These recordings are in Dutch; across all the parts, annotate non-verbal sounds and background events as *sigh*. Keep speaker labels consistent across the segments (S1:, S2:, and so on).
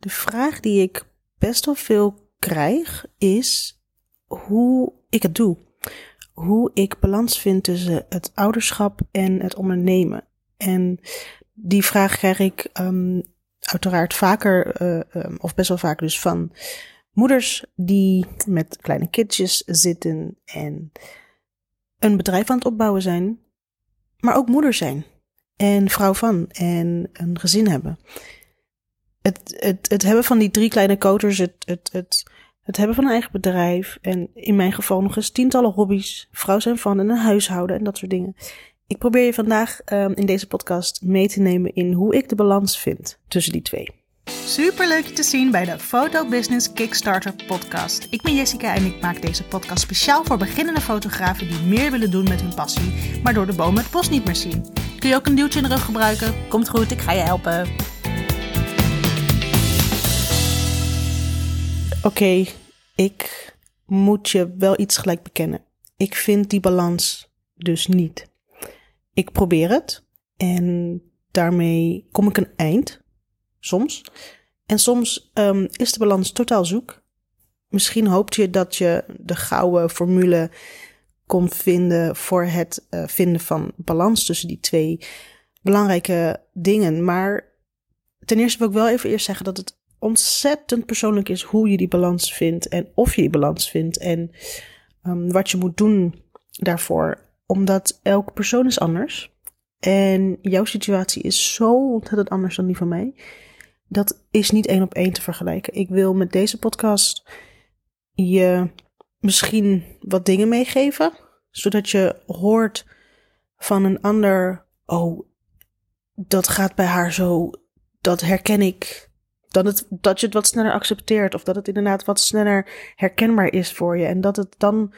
S1: De vraag die ik best wel veel krijg is hoe ik het doe. Hoe ik balans vind tussen het ouderschap en het ondernemen. En die vraag krijg ik um, uiteraard vaker, uh, of best wel vaak dus van moeders die met kleine kindjes zitten en een bedrijf aan het opbouwen zijn, maar ook moeder zijn en vrouw van en een gezin hebben. Het, het, het hebben van die drie kleine koters, het, het, het, hebben van een eigen bedrijf en in mijn geval nog eens tientallen hobby's, vrouw zijn van en een huishouden en dat soort dingen. Ik probeer je vandaag um, in deze podcast mee te nemen in hoe ik de balans vind tussen die twee.
S2: Super leuk je te zien bij de Photo Business Kickstarter podcast. Ik ben Jessica en ik maak deze podcast speciaal voor beginnende fotografen die meer willen doen met hun passie, maar door de bomen het bos niet meer zien. Kun je ook een duwtje in de rug gebruiken? Komt goed, ik ga je helpen.
S1: Oké, ik moet je wel iets gelijk bekennen. Ik vind die balans dus niet. Ik probeer het en daarmee kom ik een eind. Soms. En soms um, is de balans totaal zoek. Misschien hoopt je dat je de gouden formule kon vinden voor het uh, vinden van balans tussen die twee belangrijke dingen. Maar ten eerste wil ik wel even eerst zeggen dat het ontzettend persoonlijk is hoe je die balans vindt en of je die balans vindt en um, wat je moet doen daarvoor. Omdat elke persoon is anders. En jouw situatie is zo ontzettend anders dan die van mij dat is niet één op één te vergelijken. Ik wil met deze podcast je misschien wat dingen meegeven, zodat je hoort van een ander, oh, dat gaat bij haar zo, dat herken ik. Dat, het, dat je het wat sneller accepteert of dat het inderdaad wat sneller herkenbaar is voor je. En dat het dan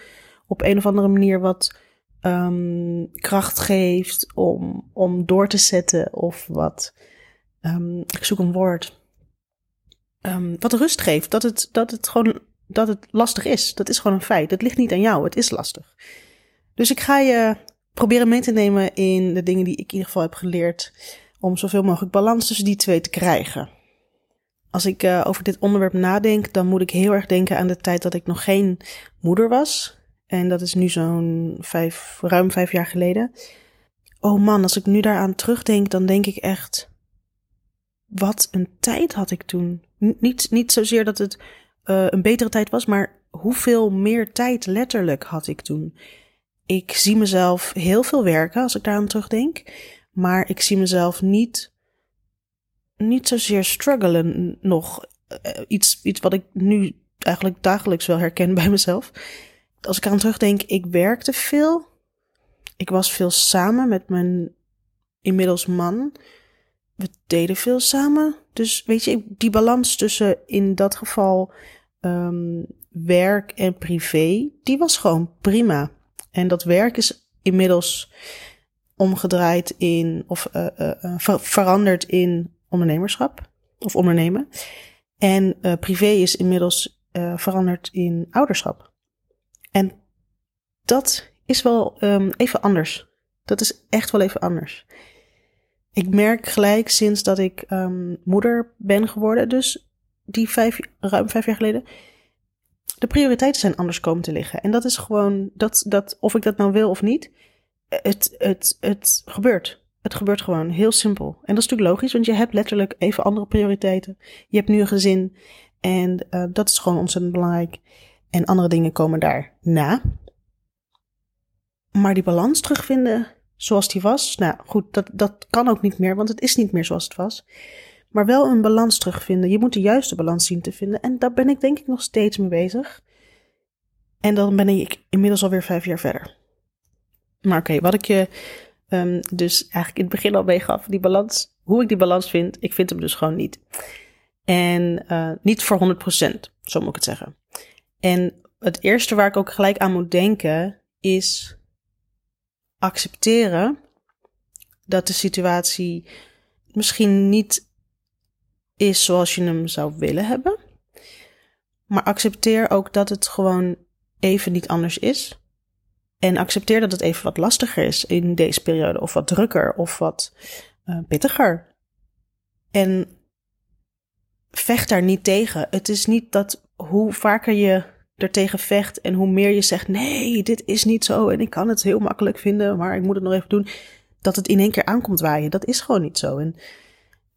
S1: op een of andere manier wat um, kracht geeft om, om door te zetten of wat um, ik zoek een woord, um, wat rust geeft. Dat het, dat het gewoon dat het lastig is. Dat is gewoon een feit. Het ligt niet aan jou. Het is lastig. Dus ik ga je proberen mee te nemen in de dingen die ik in ieder geval heb geleerd. Om zoveel mogelijk balans tussen die twee te krijgen. Als ik uh, over dit onderwerp nadenk, dan moet ik heel erg denken aan de tijd dat ik nog geen moeder was. En dat is nu zo'n vijf, ruim vijf jaar geleden. Oh man, als ik nu daaraan terugdenk, dan denk ik echt wat een tijd had ik toen. niet, niet zozeer dat het uh, een betere tijd was, maar hoeveel meer tijd letterlijk had ik toen. Ik zie mezelf heel veel werken als ik daaraan terugdenk, maar ik zie mezelf niet, niet zozeer struggelen nog. Uh, iets, iets wat ik nu eigenlijk dagelijks wel herken *laughs* bij mezelf. Als ik aan terugdenk, ik werkte veel. Ik was veel samen met mijn inmiddels man we deden veel samen. Dus weet je, die balans tussen in dat geval um, werk en privé, die was gewoon prima. En dat werk is inmiddels omgedraaid in, of uh, uh, ver veranderd in ondernemerschap of ondernemen. En uh, privé is inmiddels veranderd in ouderschap. En dat is wel um, even anders. Dat is echt wel even anders. Ik merk gelijk sinds dat ik um, moeder ben geworden, dus die vijf, ruim vijf jaar geleden, de prioriteiten zijn anders komen te liggen. En dat is gewoon, dat, dat, of ik dat nou wil of niet, het, het, het gebeurt. Het gebeurt gewoon, heel simpel. En dat is natuurlijk logisch, want je hebt letterlijk even andere prioriteiten. Je hebt nu een gezin en uh, dat is gewoon ontzettend belangrijk. En andere dingen komen daarna. Maar die balans terugvinden, zoals die was. Nou goed, dat, dat kan ook niet meer, want het is niet meer zoals het was. Maar wel een balans terugvinden. Je moet de juiste balans zien te vinden. En daar ben ik denk ik nog steeds mee bezig. En dan ben ik inmiddels alweer vijf jaar verder. Maar oké, wat ik je um, dus eigenlijk in het begin al meegaf, die balans, hoe ik die balans vind, ik vind hem dus gewoon niet. En uh, niet voor 100%, zo moet ik het zeggen. En het eerste waar ik ook gelijk aan moet denken is accepteren dat de situatie misschien niet is zoals je hem zou willen hebben. Maar accepteer ook dat het gewoon even niet anders is. En accepteer dat het even wat lastiger is in deze periode, of wat drukker, of wat uh, pittiger. En vecht daar niet tegen. Het is niet dat hoe vaker je er tegen vecht en hoe meer je zegt: nee, dit is niet zo en ik kan het heel makkelijk vinden, maar ik moet het nog even doen, dat het in één keer aankomt waaien. Dat is gewoon niet zo. En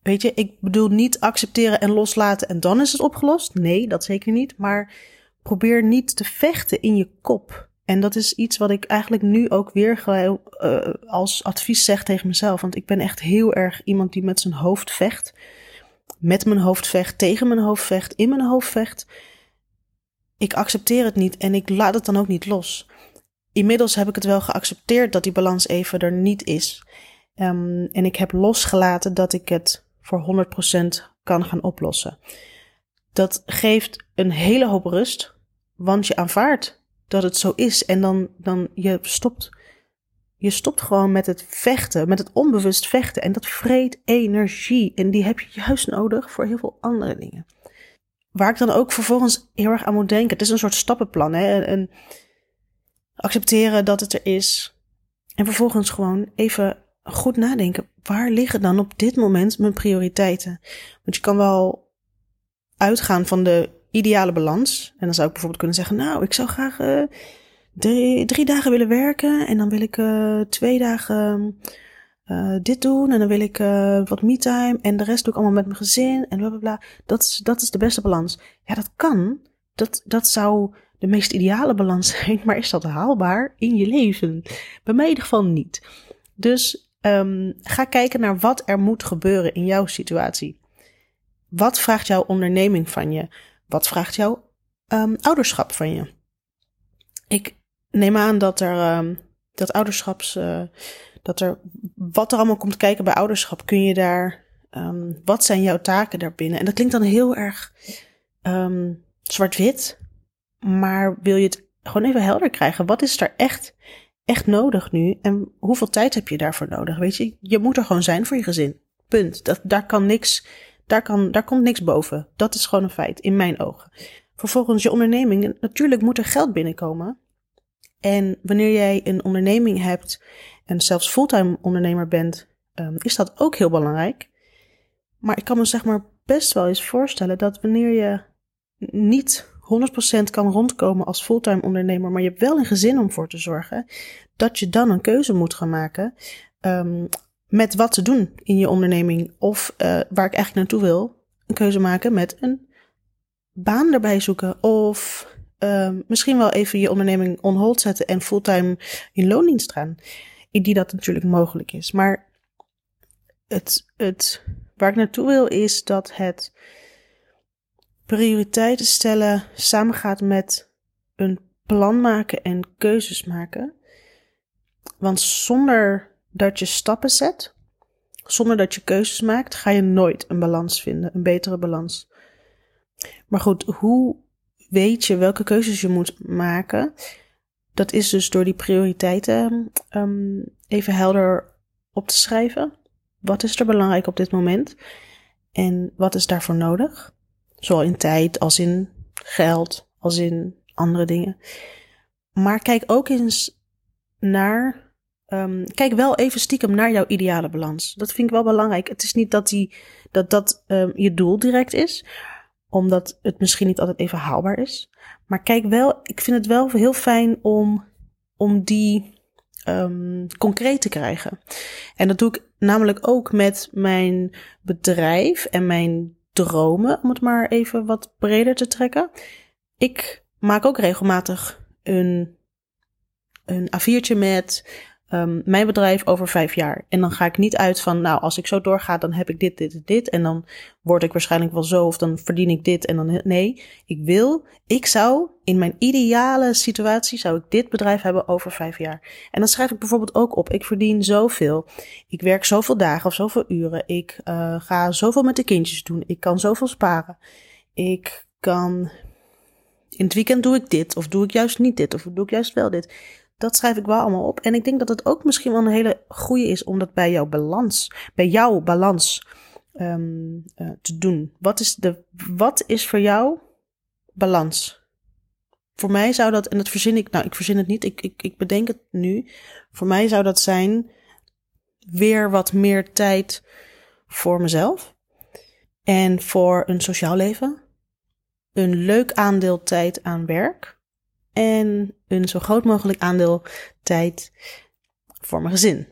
S1: weet je, ik bedoel niet accepteren en loslaten en dan is het opgelost. Nee, dat zeker niet. Maar probeer niet te vechten in je kop. En dat is iets wat ik eigenlijk nu ook weer uh, als advies zeg tegen mezelf. Want ik ben echt heel erg iemand die met zijn hoofd vecht. Met mijn hoofd vecht, tegen mijn hoofd vecht, in mijn hoofd vecht. Ik accepteer het niet en ik laat het dan ook niet los. Inmiddels heb ik het wel geaccepteerd dat die balans even er niet is. Um, en ik heb losgelaten dat ik het voor 100% kan gaan oplossen. Dat geeft een hele hoop rust, want je aanvaardt dat het zo is. En dan, dan je stopt. Je stopt gewoon met het vechten, met het onbewust vechten. En dat vreet energie. En die heb je juist nodig voor heel veel andere dingen. Waar ik dan ook vervolgens heel erg aan moet denken. Het is een soort stappenplan. Hè? En accepteren dat het er is. En vervolgens gewoon even goed nadenken. Waar liggen dan op dit moment mijn prioriteiten? Want je kan wel uitgaan van de ideale balans. En dan zou ik bijvoorbeeld kunnen zeggen, nou, ik zou graag uh, drie, drie, dagen willen werken. En dan wil ik uh, twee dagen uh, dit doen. En dan wil ik wat me-time. En de rest doe ik allemaal met mijn gezin. En bla bla bla. Dat is, dat is de beste balans. Ja, dat kan. Dat, dat zou de meest ideale balans *laughs* zijn. Maar is dat haalbaar in je leven? Bij mij in ieder geval niet. Dus um, ga kijken naar wat er moet gebeuren in jouw situatie. Wat vraagt jouw onderneming van je? Wat vraagt jouw um, ouderschap van je? Ik neem aan dat er um, dat ouderschaps. Uh, dat er wat er allemaal komt kijken bij ouderschap, kun je daar. Um, wat zijn jouw taken daarbinnen? En dat klinkt dan heel erg zwart-wit. Maar wil je het gewoon even helder krijgen? Wat is er echt, echt nodig nu? En hoeveel tijd heb je daarvoor nodig? Weet je, je moet er gewoon zijn voor je gezin. Punt. Dat, daar kan niks daar, kan, daar komt niks boven. Dat is gewoon een feit, in mijn ogen. Vervolgens je onderneming. Natuurlijk moet er geld binnenkomen. En wanneer jij een onderneming hebt en zelfs fulltime ondernemer bent, um, is dat ook heel belangrijk. Maar ik kan me zeg maar best wel eens voorstellen dat wanneer je niet 100% kan rondkomen als fulltime ondernemer, maar je hebt wel een gezin om voor te zorgen, dat je dan een keuze moet gaan maken. Um, met wat te doen in je onderneming. Of uh, waar ik eigenlijk naartoe wil, een keuze maken met een baan erbij zoeken. Of uh, misschien wel even je onderneming on hold zetten en fulltime in loondienst gaan. Indien dat natuurlijk mogelijk is. Maar het, het, waar ik naartoe wil is dat het prioriteiten stellen samengaat met een plan maken en keuzes maken. Want zonder dat je stappen zet, zonder dat je keuzes maakt, ga je nooit een balans vinden, een betere balans. Maar goed, hoe weet je welke keuzes je moet maken? Dat is dus door die prioriteiten um, even helder op te schrijven. Wat is er belangrijk op dit moment? En wat is daarvoor nodig? Zowel in tijd als in geld, als in andere dingen. Maar kijk ook eens naar Um, kijk wel even stiekem naar jouw ideale balans. Dat vind ik wel belangrijk. Het is niet dat die, dat, dat um, je doel direct is, omdat het misschien niet altijd even haalbaar is. Maar kijk wel, ik vind het wel heel fijn om, om die um, concreet te krijgen. En dat doe ik namelijk ook met mijn bedrijf en mijn dromen, om het maar even wat breder te trekken. Ik maak ook regelmatig een, een A4'tje met um, mijn bedrijf over vijf jaar. En dan ga ik niet uit van, nou, als ik zo doorga, dan heb ik dit, dit, dit. En dan word ik waarschijnlijk wel zo, of dan verdien ik dit. En dan, nee, ik wil, ik zou in mijn ideale situatie, zou ik dit bedrijf hebben over vijf jaar. En dan schrijf ik bijvoorbeeld ook op, ik verdien zoveel. Ik werk zoveel dagen of zoveel uren. Ik uh, ga zoveel met de kindjes doen. Ik kan zoveel sparen. Ik kan, in het weekend doe ik dit, of doe ik juist niet dit, of doe ik juist wel dit dat schrijf ik wel allemaal op. En ik denk dat het ook misschien wel een hele goede is om dat bij jouw balans, bij jouw balans um, uh, te doen. Wat is, de, wat is voor jou balans? Voor mij zou dat, en dat verzin ik, nou ik verzin het niet, ik, ik, ik bedenk het nu. Voor mij zou dat zijn weer wat meer tijd voor mezelf. En voor een sociaal leven, een leuk aandeel tijd aan werk en een zo groot mogelijk aandeel tijd voor mijn gezin.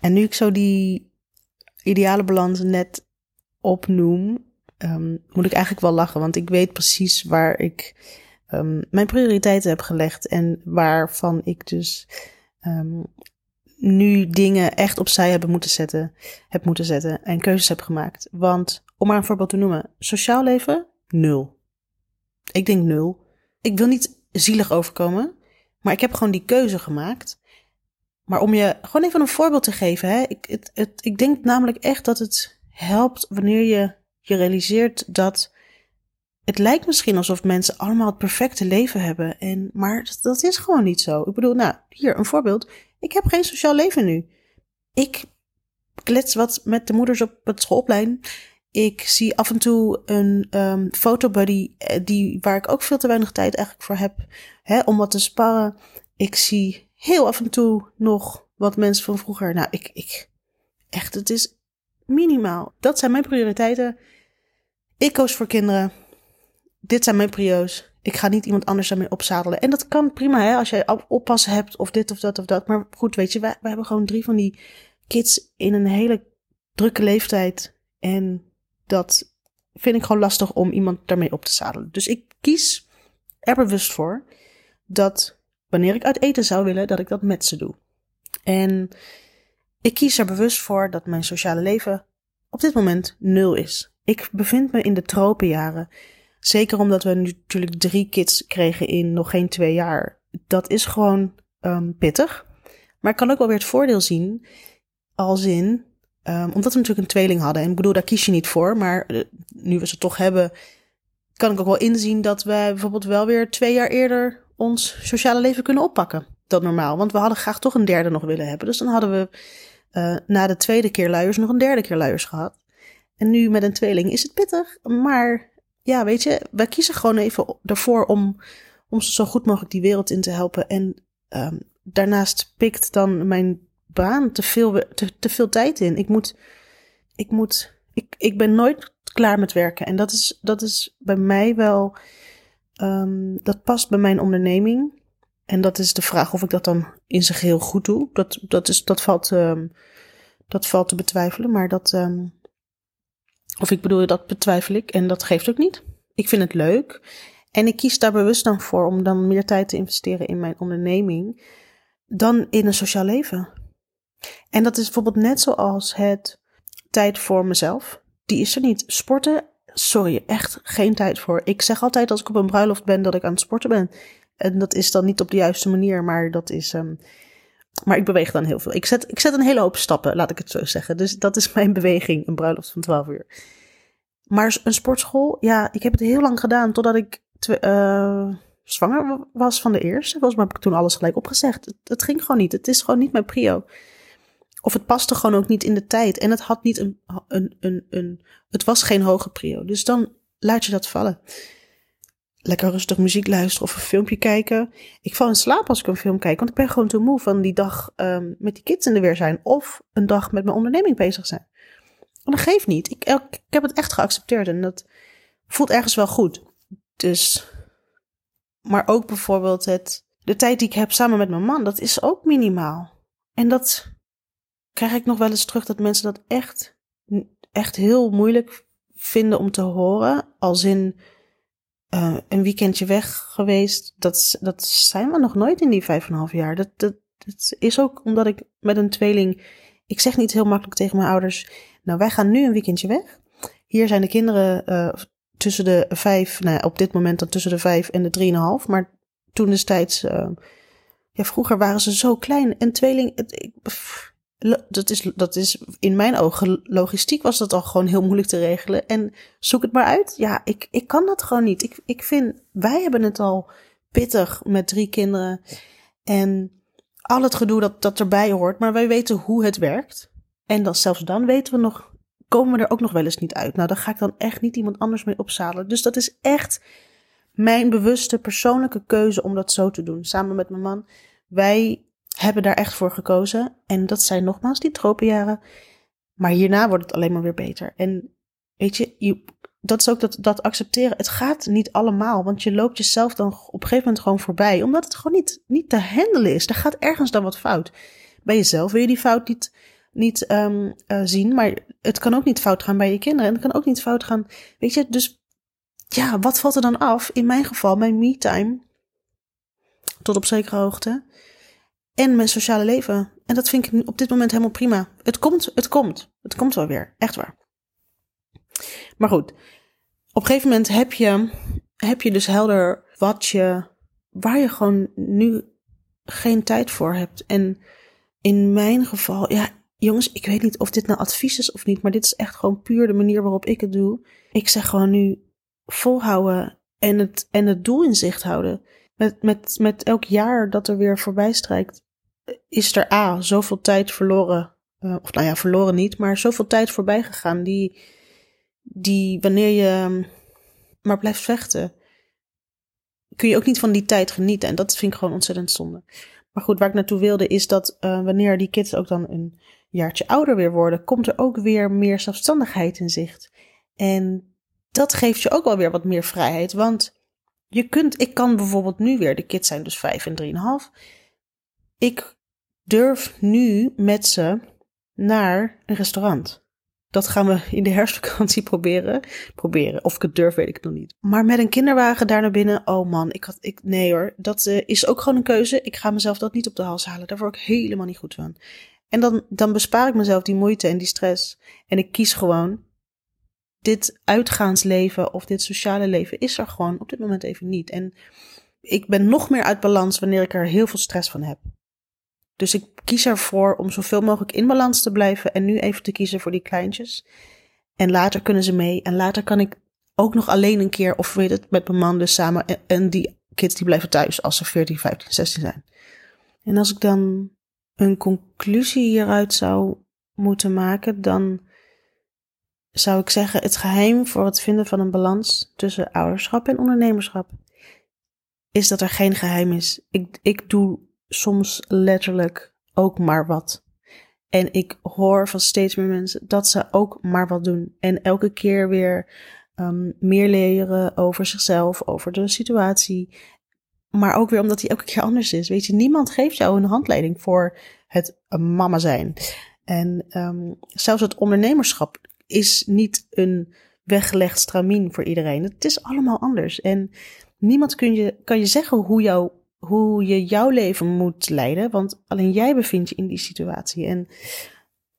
S1: En nu ik zo die ideale balans net opnoem, um, moet ik eigenlijk wel lachen, want ik weet precies waar ik um, mijn prioriteiten heb gelegd en waarvan ik dus um, nu dingen echt opzij hebben moeten zetten, heb moeten zetten en keuzes heb gemaakt. Want om maar een voorbeeld te noemen, sociaal leven nul. Ik denk nul. Ik wil niet zielig overkomen, maar ik heb gewoon die keuze gemaakt. Maar om je gewoon even een voorbeeld te geven, hè, ik, het, ik denk namelijk echt dat het helpt wanneer je je realiseert dat het lijkt misschien alsof mensen allemaal het perfecte leven hebben. En, maar dat is gewoon niet zo. Ik bedoel, nou, hier een voorbeeld. Ik heb geen sociaal leven nu. Ik klets wat met de moeders op het schoolplein. Ik zie af en toe een um, fotobuddy eh, die, waar ik ook veel te weinig tijd eigenlijk voor heb hè, om wat te sparren. Ik zie heel af en toe nog wat mensen van vroeger. Nou, ik, ik echt, het is minimaal. Dat zijn mijn prioriteiten. Ik koos voor kinderen. Dit zijn mijn prio's. Ik ga niet iemand anders daarmee opzadelen. En dat kan prima, hè, als jij oppassen hebt of dit of dat of dat. Maar goed, weet je, wij hebben gewoon drie van die kids in een hele drukke leeftijd. En dat vind ik gewoon lastig om iemand daarmee op te zadelen. Dus ik kies er bewust voor dat wanneer ik uit eten zou willen, dat ik dat met ze doe. En ik kies er bewust voor dat mijn sociale leven op dit moment nul is. Ik bevind me in de tropenjaren. Zeker omdat we natuurlijk drie kids kregen in nog geen twee jaar. Dat is gewoon um, pittig. Maar ik kan ook wel weer het voordeel zien. Als in, um, omdat we natuurlijk een tweeling hadden. En ik bedoel, daar kies je niet voor. Maar uh, nu we ze toch hebben, kan ik ook wel inzien dat wij bijvoorbeeld wel weer twee jaar eerder ons sociale leven kunnen oppakken dan normaal. Want we hadden graag toch een derde nog willen hebben. Dus dan hadden we uh, na de tweede keer luiers nog een derde keer luiers gehad. En nu met een tweeling is het pittig. Maar ja, weet je, wij kiezen gewoon even ervoor om, om zo goed mogelijk die wereld in te helpen. En um, daarnaast pikt dan mijn baan te veel, te, te veel tijd in. Ik moet, ik moet, ik, ik ben nooit klaar met werken. En dat is, dat is bij mij wel, um, dat past bij mijn onderneming. En dat is de vraag of ik dat dan in zijn geheel goed doe. Dat, dat, is, dat, valt, um, dat valt te betwijfelen. Maar dat, um, of ik bedoel, dat betwijfel ik. En dat geeft ook niet. Ik vind het leuk. En ik kies daar bewust dan voor om dan meer tijd te investeren in mijn onderneming. Dan in een sociaal leven. En dat is bijvoorbeeld net zoals het tijd voor mezelf. Die is er niet. Sporten, sorry, echt geen tijd voor. Ik zeg altijd als ik op een bruiloft ben dat ik aan het sporten ben. En dat is dan niet op de juiste manier, maar dat is. Um, maar ik beweeg dan heel veel. Ik zet, ik zet een hele hoop stappen, laat ik het zo zeggen. Dus dat is *laughs* mijn beweging, een bruiloft van 12 uur. Maar een sportschool, ja, ik heb het heel lang gedaan totdat ik uh, zwanger was van de eerste. Volgens mij heb ik toen alles gelijk opgezegd. Het, het, ging gewoon niet. Het is gewoon niet mijn prio. Of het paste gewoon ook niet in de tijd. En het had niet een, een, een, een het was geen hoge prio. Dus dan laat je dat vallen lekker rustig muziek luisteren of een filmpje kijken. Ik val in slaap als ik een film kijk, want ik ben gewoon te moe van die dag um, met die kids in de weer zijn. Of een dag met mijn onderneming bezig zijn. En dat geeft niet. Ik, ik heb het echt geaccepteerd en dat voelt ergens wel goed. Dus, maar ook bijvoorbeeld het, de tijd die ik heb samen met mijn man, dat is ook minimaal. En dat krijg ik nog wel eens terug dat mensen dat echt, echt heel moeilijk vinden om te horen. Als in, uh, een weekendje weg geweest. Dat, dat zijn we nog nooit in die vijf en een half jaar. Dat, dat, is ook omdat ik met een tweeling. Ik zeg niet heel makkelijk tegen mijn ouders. Nou, wij gaan nu een weekendje weg. Hier zijn de kinderen uh, tussen de vijf. Nou, op dit moment dan tussen de vijf en de drieënhalf. Maar toen destijds. Uh, ja, vroeger waren ze zo klein. En tweeling. Ik, dat is, dat is in mijn ogen, logistiek was dat al gewoon heel moeilijk te regelen. En zoek het maar uit. Ja, ik, ik kan dat gewoon niet. Ik, ik vind, wij hebben het al pittig met drie kinderen. En al het gedoe dat, dat erbij hoort. Maar wij weten hoe het werkt. En dan, zelfs dan weten we nog, komen we er ook nog wel eens niet uit. Nou, daar ga ik dan echt niet iemand anders mee opzadelen. Dus dat is echt mijn bewuste persoonlijke keuze om dat zo te doen. Samen met mijn man. Wij hebben daar echt voor gekozen. En dat zijn nogmaals die tropenjaren. Maar hierna wordt het alleen maar weer beter. En weet je, je dat is ook dat, dat accepteren. Het gaat niet allemaal, want je loopt jezelf dan op een gegeven moment gewoon voorbij. Omdat het gewoon niet, niet te handelen is. Er gaat ergens dan wat fout. Bij jezelf wil je die fout niet, niet um, uh, zien, maar het kan ook niet fout gaan bij je kinderen. En het kan ook niet fout gaan, weet je. Dus ja, wat valt er dan af? In mijn geval, mijn me-time, tot op zekere hoogte. En mijn sociale leven. En dat vind ik op dit moment helemaal prima. Het komt, het komt. Het komt wel weer. Echt waar. Maar goed, op een gegeven moment heb je, heb je dus helder wat je, waar je gewoon nu geen tijd voor hebt. En in mijn geval, ja, jongens, ik weet niet of dit nou advies is of niet, maar dit is echt gewoon puur de manier waarop ik het doe. Ik zeg gewoon nu volhouden en het, en het doel in zicht houden. Met, met, met elk jaar dat er weer voorbij strijkt, is er A, zoveel tijd verloren. Uh, of nou ja, verloren niet, maar zoveel tijd voorbij gegaan die die wanneer je ehm, maar blijft vechten, kun je ook niet van die tijd genieten. En dat vind ik gewoon ontzettend zonde. Maar goed, waar ik naartoe wilde is dat uh, wanneer die kids ook dan een jaartje ouder weer worden, komt er ook weer meer zelfstandigheid in zicht. En dat geeft je ook wel weer wat meer vrijheid. Want je kunt, ik kan bijvoorbeeld nu weer, de kids zijn dus vijf en drieënhalf. Ik durf nu met ze naar een restaurant. Dat gaan we in de herfstvakantie *laughs* proberen. Proberen. Of ik het durf, weet ik nog niet. Maar met een kinderwagen daar naar binnen. Oh man, ik had. Ik, nee hoor. Dat uh, is ook gewoon een keuze. Ik ga mezelf dat niet op de hals halen. Daar word ik helemaal niet goed van. En dan, dan bespaar ik mezelf die moeite en die stress. En ik kies gewoon. Dit uitgaansleven of dit sociale leven is er gewoon op dit moment even niet. En ik ben nog meer uit balans wanneer ik er heel veel stress van heb. Dus ik kies ervoor om zoveel mogelijk in balans te blijven en nu even te kiezen voor die kleintjes. En later kunnen ze mee en later kan ik ook nog alleen een keer of weet het met mijn man dus samen en die kids die blijven thuis als ze 14, 15, 16 zijn. En als ik dan een conclusie hieruit zou moeten maken, dan zou ik zeggen: het geheim voor het vinden van een balans tussen ouderschap en ondernemerschap is dat er geen geheim is. Ik, ik doe soms letterlijk ook maar wat. En ik hoor van steeds meer mensen dat ze ook maar wat doen. En elke keer weer um, meer leren over zichzelf, over de situatie. Maar ook weer omdat die elke keer anders is. Weet je, niemand geeft jou een handleiding voor het mama zijn. En um, zelfs het ondernemerschap is niet een weggelegd stramien voor iedereen. Het is allemaal anders. En niemand kun je, kan je zeggen hoe jouw hoe je jouw leven moet leiden, want alleen jij bevindt je in die situatie. En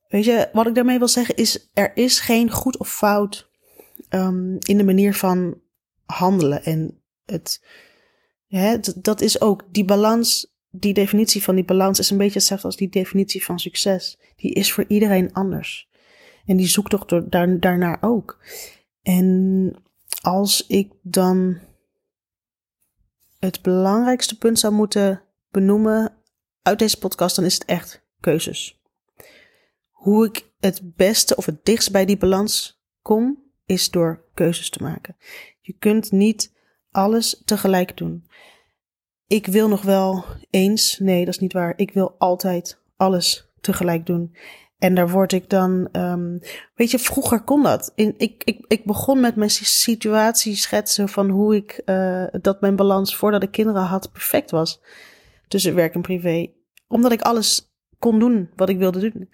S1: weet je, wat ik daarmee wil zeggen is, er is geen goed of fout um, in de manier van handelen. En het, hè, dat is ook die balans, die definitie van die balans is een beetje hetzelfde als die definitie van succes. Die is voor iedereen anders. En die zoekt toch daar, daarnaar ook. En als ik dan het belangrijkste punt zou moeten benoemen uit deze podcast, dan is het echt keuzes. Hoe ik het beste of het dichtst bij die balans kom, is door keuzes te maken. Je kunt niet alles tegelijk doen. Ik wil nog wel eens, nee, dat is niet waar. Ik wil altijd alles tegelijk doen. En daar word ik dan, um, weet je, vroeger kon dat. In, ik, ik, ik begon met mijn situatie schetsen van hoe ik, uh, dat mijn balans voordat ik kinderen had perfect was. Tussen werk en privé. Omdat ik alles kon doen wat ik wilde doen.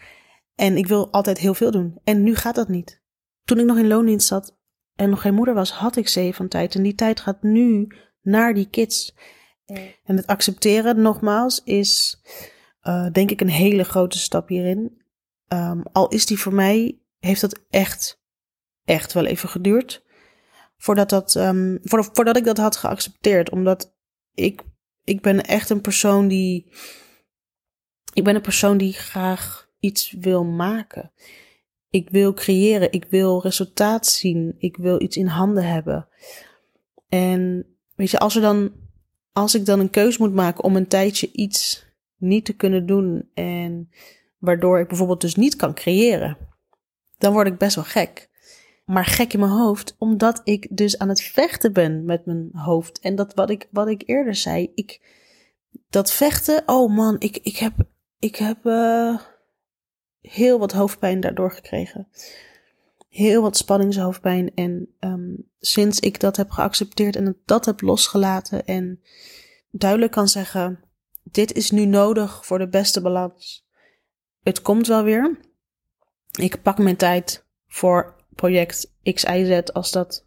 S1: En ik wil altijd heel veel doen. En nu gaat dat niet. Toen ik nog in loondienst zat en nog geen moeder was, had ik zeven van tijd. En die tijd gaat nu naar die kids. En het accepteren, nogmaals, is uh, denk ik een hele grote stap hierin. Um, al is die voor mij, heeft dat echt, echt wel even geduurd. Voordat, dat, um, voordat ik dat had geaccepteerd. Omdat ik, ik ben echt een persoon die. Ik ben een persoon die graag iets wil maken. Ik wil creëren. Ik wil resultaat zien. Ik wil iets in handen hebben. En weet je, als er dan. Als ik dan een keus moet maken om een tijdje iets niet te kunnen doen. En waardoor ik bijvoorbeeld dus niet kan creëren, dan word ik best wel gek. Maar gek in mijn hoofd, omdat ik dus aan het vechten ben met mijn hoofd. En dat wat ik, wat ik eerder zei, ik, dat vechten, oh man, ik, ik heb, ik heb uh, heel wat hoofdpijn daardoor gekregen. heel wat spanningshoofdpijn. En um, sinds ik dat heb geaccepteerd en dat heb losgelaten en duidelijk kan zeggen: dit is nu nodig voor de beste balans. Het komt wel weer. Ik pak mijn tijd voor project X, Y, Z als dat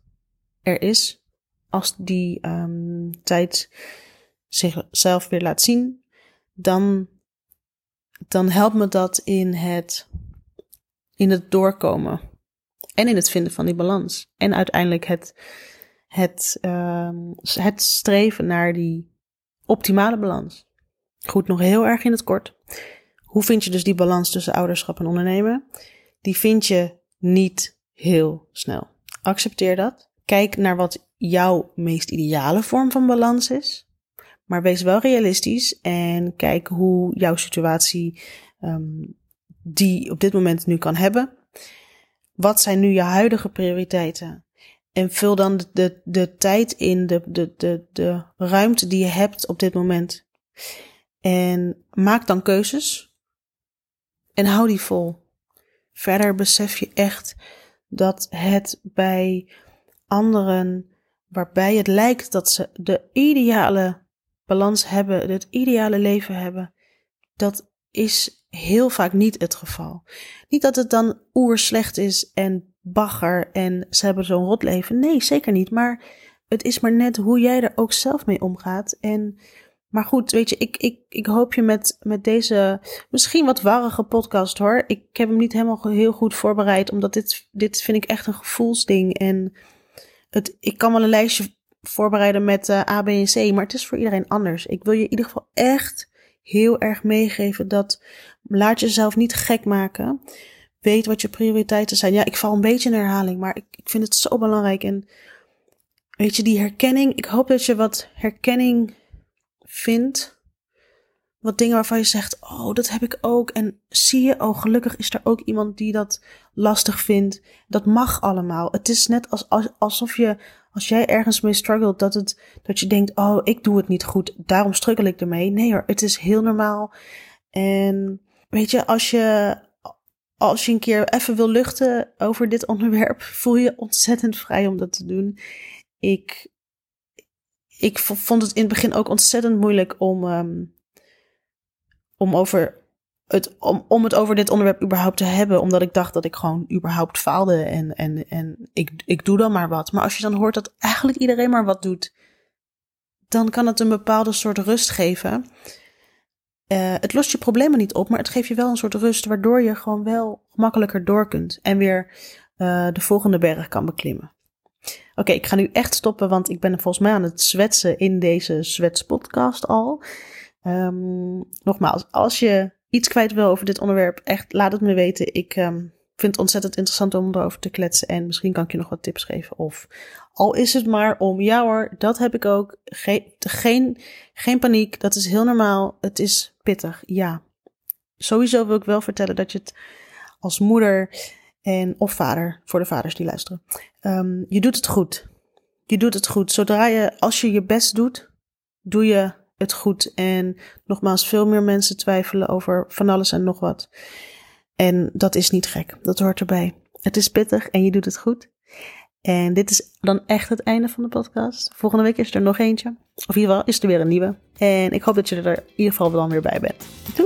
S1: er is. Als die um, tijd zichzelf weer laat zien, dan, dan helpt me dat in het, in het doorkomen. En in het vinden van die balans. En uiteindelijk het, het, um, het streven naar die optimale balans. Goed, nog heel erg in het kort. Hoe vind je dus die balans tussen ouderschap en ondernemen? Die vind je niet heel snel. Accepteer dat. Kijk naar wat jouw meest ideale vorm van balans is. Maar wees wel realistisch en kijk hoe jouw situatie um, die op dit moment nu kan hebben. Wat zijn nu je huidige prioriteiten? En vul dan de, de, de tijd in, de, de, de, de ruimte die je hebt op dit moment. En maak dan keuzes. En hou die vol. Verder besef je echt dat het bij anderen, waarbij het lijkt dat ze de ideale balans hebben, het ideale leven hebben, dat is heel vaak niet het geval. Niet dat het dan oer slecht is en bagger en ze hebben zo'n rot leven. Nee, zeker niet. Maar het is maar net hoe jij er ook zelf mee omgaat. En, maar goed, weet je, ik, ik, ik hoop je met, met deze misschien wat warrige podcast hoor. Ik heb hem niet helemaal heel goed voorbereid, omdat dit, dit vind ik echt een gevoelsding. En het, ik kan wel een lijstje voorbereiden met uh, A, B en C, maar het is voor iedereen anders. Ik wil je in ieder geval echt heel erg meegeven dat laat jezelf niet gek maken. Weet wat je prioriteiten zijn. Ja, ik val een beetje in herhaling, maar ik, ik vind het zo belangrijk. En weet je, die herkenning. Ik hoop dat je wat herkenning vindt. Wat dingen waarvan je zegt, oh, dat heb ik ook. En zie je, oh, gelukkig is er ook iemand die dat lastig vindt. Dat mag allemaal. Het is net als, alsof je, als jij ergens mee struggelt, dat, het, dat je denkt, oh, ik doe het niet goed. Daarom struggle ik ermee. Nee hoor, het is heel normaal. En weet je, als je, als je een keer even wil luchten over dit onderwerp, voel je ontzettend vrij om dat te doen. Ik, ik vond het in het begin ook ontzettend moeilijk om, um, om, over het, om, om het over dit onderwerp überhaupt te hebben. Omdat ik dacht dat ik gewoon überhaupt faalde en, en, en ik, ik doe dan maar wat. Maar als je dan hoort dat eigenlijk iedereen maar wat doet, dan kan het een bepaalde soort rust geven. Uh, het lost je problemen niet op, maar het geeft je wel een soort rust, waardoor je gewoon wel gemakkelijker door kunt en weer uh, de volgende berg kan beklimmen. Oké, ik ga nu echt stoppen, want ik ben volgens mij aan het zwetsen in deze zwetspodcast al. Um, nogmaals, als je iets kwijt wil over dit onderwerp, echt laat het me weten. Ik um, vind het ontzettend interessant om erover te kletsen en misschien kan ik je nog wat tips geven. Of al is het maar om, ja hoor, dat heb ik ook. Geen, geen paniek, dat is heel normaal. Het is pittig, ja. Sowieso wil ik wel vertellen dat je het als moeder en of vader, voor de vaders die luisteren, um, je doet het goed. Je doet het goed. Zodra je, als je je best doet, doe je het goed. En nogmaals, veel meer mensen twijfelen over van alles en nog wat. En dat is niet gek. Dat hoort erbij. Het is pittig en je doet het goed. En dit is dan echt het einde van de podcast. Volgende week is er nog eentje. Of in ieder geval is er weer een nieuwe. En ik hoop dat je er in ieder geval dan weer bij bent. Doei!